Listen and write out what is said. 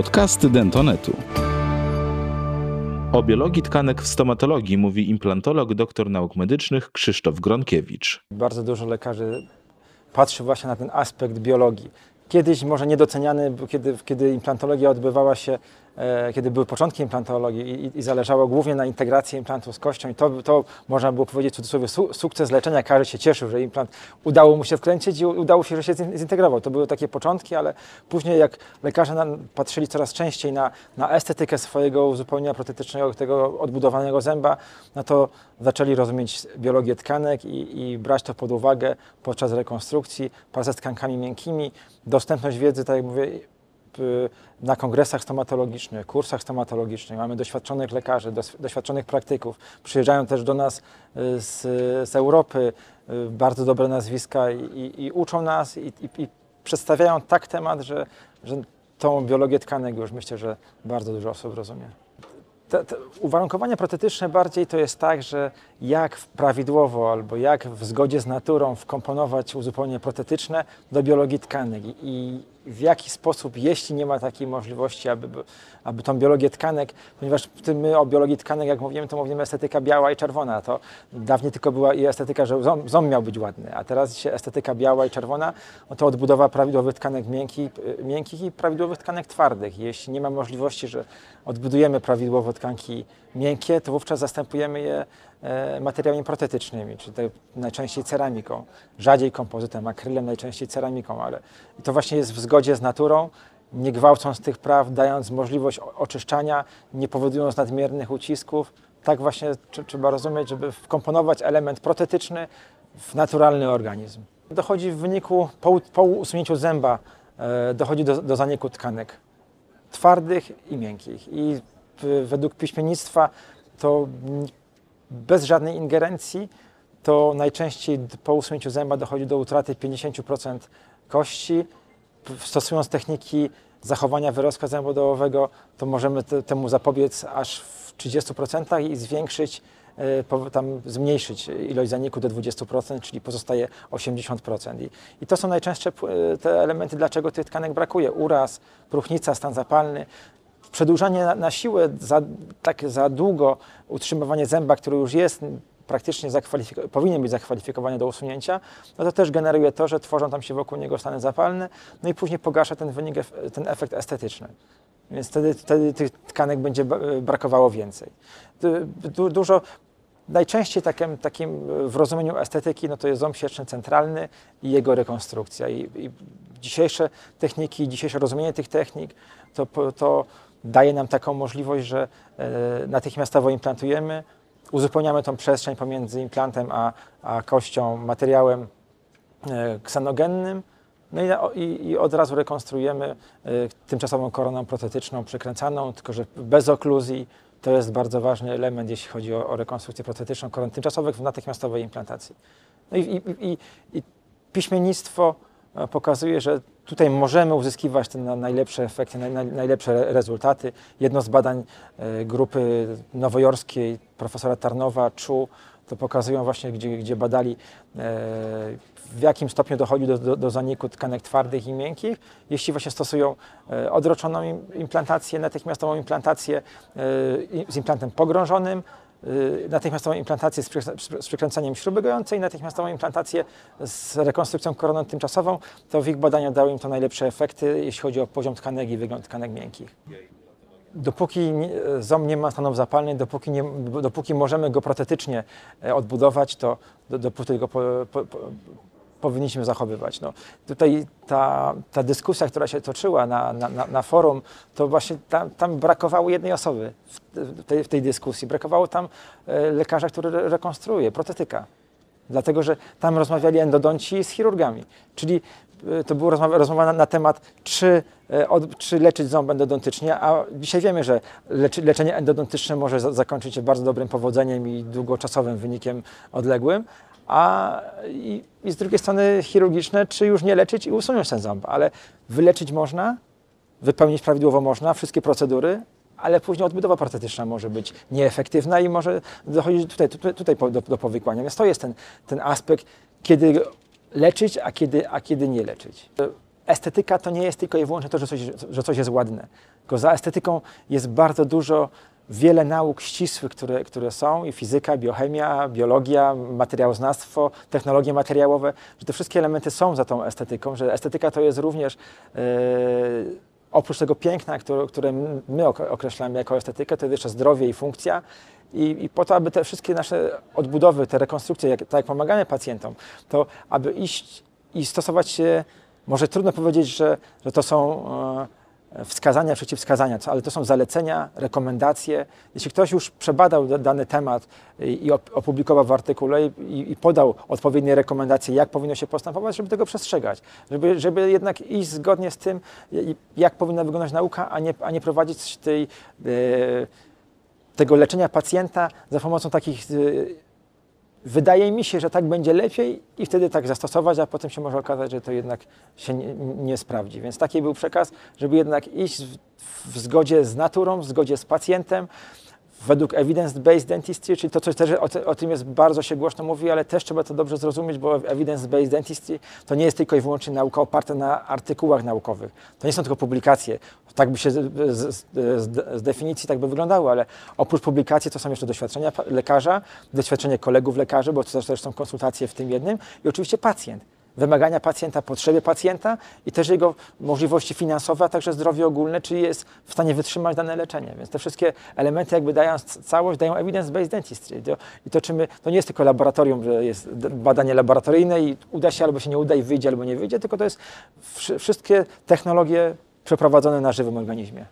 Podcasty Dentonetu. O biologii tkanek w stomatologii mówi implantolog, doktor nauk medycznych Krzysztof Gronkiewicz. Bardzo dużo lekarzy patrzy właśnie na ten aspekt biologii. Kiedyś może niedoceniany, kiedy, kiedy implantologia odbywała się, e, kiedy były początki implantologii i, i zależało głównie na integracji implantu z kością i to, to można było powiedzieć w cudzysłowie su, sukces leczenia. Każdy się cieszył, że implant udało mu się wkręcić i udało się, że się zin- zintegrował. To były takie początki, ale później jak lekarze patrzyli coraz częściej na, na estetykę swojego uzupełnienia protetycznego, tego odbudowanego zęba, no to zaczęli rozumieć biologię tkanek i, i brać to pod uwagę podczas rekonstrukcji, praca z tkankami miękkimi, dostępność wiedzy, tak jak mówię, na kongresach stomatologicznych, kursach stomatologicznych. Mamy doświadczonych lekarzy, doświadczonych praktyków. Przyjeżdżają też do nas y, z, z Europy y, bardzo dobre nazwiska i, i, uczą nas i, i, i przedstawiają tak temat, że, że tą biologię tkanek już myślę, że bardzo dużo osób rozumie. Te, te uwarunkowania protetyczne bardziej to jest tak, że jak prawidłowo albo jak w zgodzie z naturą wkomponować uzupełnienie protetyczne do biologii tkanek i, w jaki sposób, jeśli nie ma takiej możliwości, aby, aby tą biologię tkanek, ponieważ ty- my o biologii tkanek, jak mówimy, to mówimy estetyka biała i czerwona. To dawniej tylko była i estetyka, że ząb, ząb miał być ładny, a teraz się estetyka biała i czerwona, no to odbudowa prawidłowych tkanek miękkich, miękkich i prawidłowych tkanek twardych. Jeśli nie ma możliwości, że odbudujemy prawidłowo tkanki miękkie, to wówczas zastępujemy je e, materiałami protetycznymi, czyli najczęściej ceramiką, rzadziej kompozytem, akrylem, najczęściej ceramiką, ale to właśnie jest w zgodzie z naturą, nie gwałcąc tych praw, dając możliwość oczyszczania, nie powodując nadmiernych ucisków. Tak właśnie tr- trzeba rozumieć, żeby wkomponować element protetyczny w naturalny organizm. Dochodzi w wyniku po, po usunięciu zęba, e, dochodzi do, do zaniku tkanek twardych i miękkich. I według piśmiennictwa to bez żadnej ingerencji to najczęściej po usunięciu zęba dochodzi do utraty 50% kości. Stosując techniki zachowania wyrostka zębodołowego, to możemy te, temu zapobiec aż w 30% i zwiększyć, e, tam zmniejszyć ilość zaniku do 20%, czyli pozostaje 80%. I, i to są najczęstsze p- te elementy, dlaczego tych tkanek brakuje. Uraz, próchnica, stan zapalny, przedłużanie na, na siłę, za, za długo utrzymywanie zęba, który już jest praktycznie powinien być zakwalifikowany do usunięcia, no to też generuje to, że tworzą tam się wokół niego stany zapalne, no i później pogarsza ten wynik, ten efekt estetyczny. Więc wtedy, wtedy tych tkanek będzie ba- brakowało więcej. Du, du, dużo, najczęściej takim, takim w rozumieniu estetyki no to jest ząb sieczny centralny i jego rekonstrukcja. I, i dzisiejsze techniki, dzisiejsze rozumienie tych technik to, to daje nam taką możliwość, że e, natychmiastowo implantujemy, uzupełniamy tą przestrzeń pomiędzy implantem a, a kością materiałem e, ksenogennym, no i, i, od razu rekonstruujemy e, tymczasową koroną protetyczną przekręcaną, tylko że bez okluzji. To jest bardzo ważny element, jeśli chodzi o, o rekonstrukcję protetyczną koron tymczasowych w natychmiastowej implantacji. No i, i, i, piśmiennictwo pokazuje, że tutaj możemy uzyskiwać te na- najlepsze efekty, naj, naj, najlepsze re- rezultaty. Jedno z badań e, grupy nowojorskiej profesora Tarnowa, Czu, to pokazują właśnie, gdzie, gdzie badali e, w jakim stopniu dochodzi do, do, do zaniku tkanek twardych i miękkich, jeśli właśnie stosują e, odroczoną im- implantację, natychmiastową implantację z implantem pogrążonym, natychmiastową implantację z, przykrę- z przykręceniem śruby gojącej, natychmiastową implantację z rekonstrukcją koroną tymczasową, to w ich badaniu dały im to najlepsze efekty, jeśli chodzi o poziom tkanek i wygląd tkanek miękkich. Dopóki ząb nie ma stanów zapalnych, dopóki, nie, dopóki możemy go protetycznie e, odbudować, to do, dopóty go po, po, po, powinniśmy zachowywać. No, tutaj ta, ta dyskusja, która się toczyła na, na, na, forum, to właśnie tam, tam brakowało jednej osoby w, tej, w tej dyskusji. Brakowało tam e, lekarza, który re- rekonstruuje, protetyka. Dlatego, że tam rozmawiali endodonci z chirurgami. Czyli y, to była rozmowa, rozmowa na, na temat, czy, e, od, czy leczyć ząb endodontycznie, a dzisiaj wiemy, że leczy, leczenie endodontyczne może za, zakończyć się bardzo dobrym powodzeniem i długoczasowym wynikiem odległym, a i, i z drugiej strony chirurgiczne, czy już nie leczyć i usunąć ten ząb, ale wyleczyć można, wypełnić prawidłowo można, wszystkie procedury, ale później odbudowa protetyczna może być nieefektywna i może dochodzić tutaj, tutaj, tutaj do, do powikłania. Więc to jest ten, ten aspekt, kiedy leczyć, a kiedy, a kiedy nie leczyć. estetyka to nie jest tylko i wyłącznie to, że coś, że coś jest ładne. Tylko za estetyką jest bardzo dużo, wiele nauk ścisłych, które, które są i fizyka, biochemia, biologia, materiałoznawstwo, technologie materiałowe, że te wszystkie elementy są za tą estetyką, że estetyka to jest również e, oprócz tego piękna, które, które my ok- określamy jako estetykę, to jest jeszcze zdrowie i funkcja. I, I po to, aby te wszystkie nasze odbudowy, te rekonstrukcje, jak, tak jak pomagamy pacjentom, to aby iść i stosować się, może trudno powiedzieć, że, że to są e, wskazania, przeciwwskazania, ale to są zalecenia, rekomendacje. Jeśli ktoś już przebadał da- dany temat i, i op- opublikował w artykule i, podał odpowiednie rekomendacje, jak powinno się postępować, żeby tego przestrzegać, żeby, żeby jednak iść zgodnie z tym, jak powinna wyglądać nauka, a nie, a nie prowadzić tej, e, tego leczenia pacjenta za pomocą takich e, Wydaje mi się, że tak będzie lepiej i wtedy tak zastosować, a potem się może okazać, że to jednak się nie, nie sprawdzi. Więc taki był przekaz, żeby jednak iść w, w zgodzie z naturą, w zgodzie z pacjentem, według evidence-based dentistry, czyli to coś też o, o tym jest bardzo się głośno mówi, ale też trzeba to dobrze zrozumieć, bo evidence-based dentistry to nie jest tylko i wyłącznie nauka oparta na artykułach naukowych. To nie są tylko publikacje. Tak by się z, z, z, definicji tak by wyglądało, ale oprócz publikacji to są jeszcze doświadczenia lekarza, doświadczenie kolegów lekarzy, bo to też są konsultacje w tym jednym i oczywiście pacjent. Wymagania pacjenta, potrzeby pacjenta i też jego możliwości finansowe, a także zdrowie ogólne, czy jest w stanie wytrzymać dane leczenie. Więc te wszystkie elementy jakby dają całość, dają evidence-based dentistry. I to, czy my, to nie jest tylko laboratorium, że jest badanie laboratoryjne i uda się albo się nie uda i wyjdzie albo nie wyjdzie, tylko to jest wszy- wszystkie technologie przeprowadzone na żywym organizmie.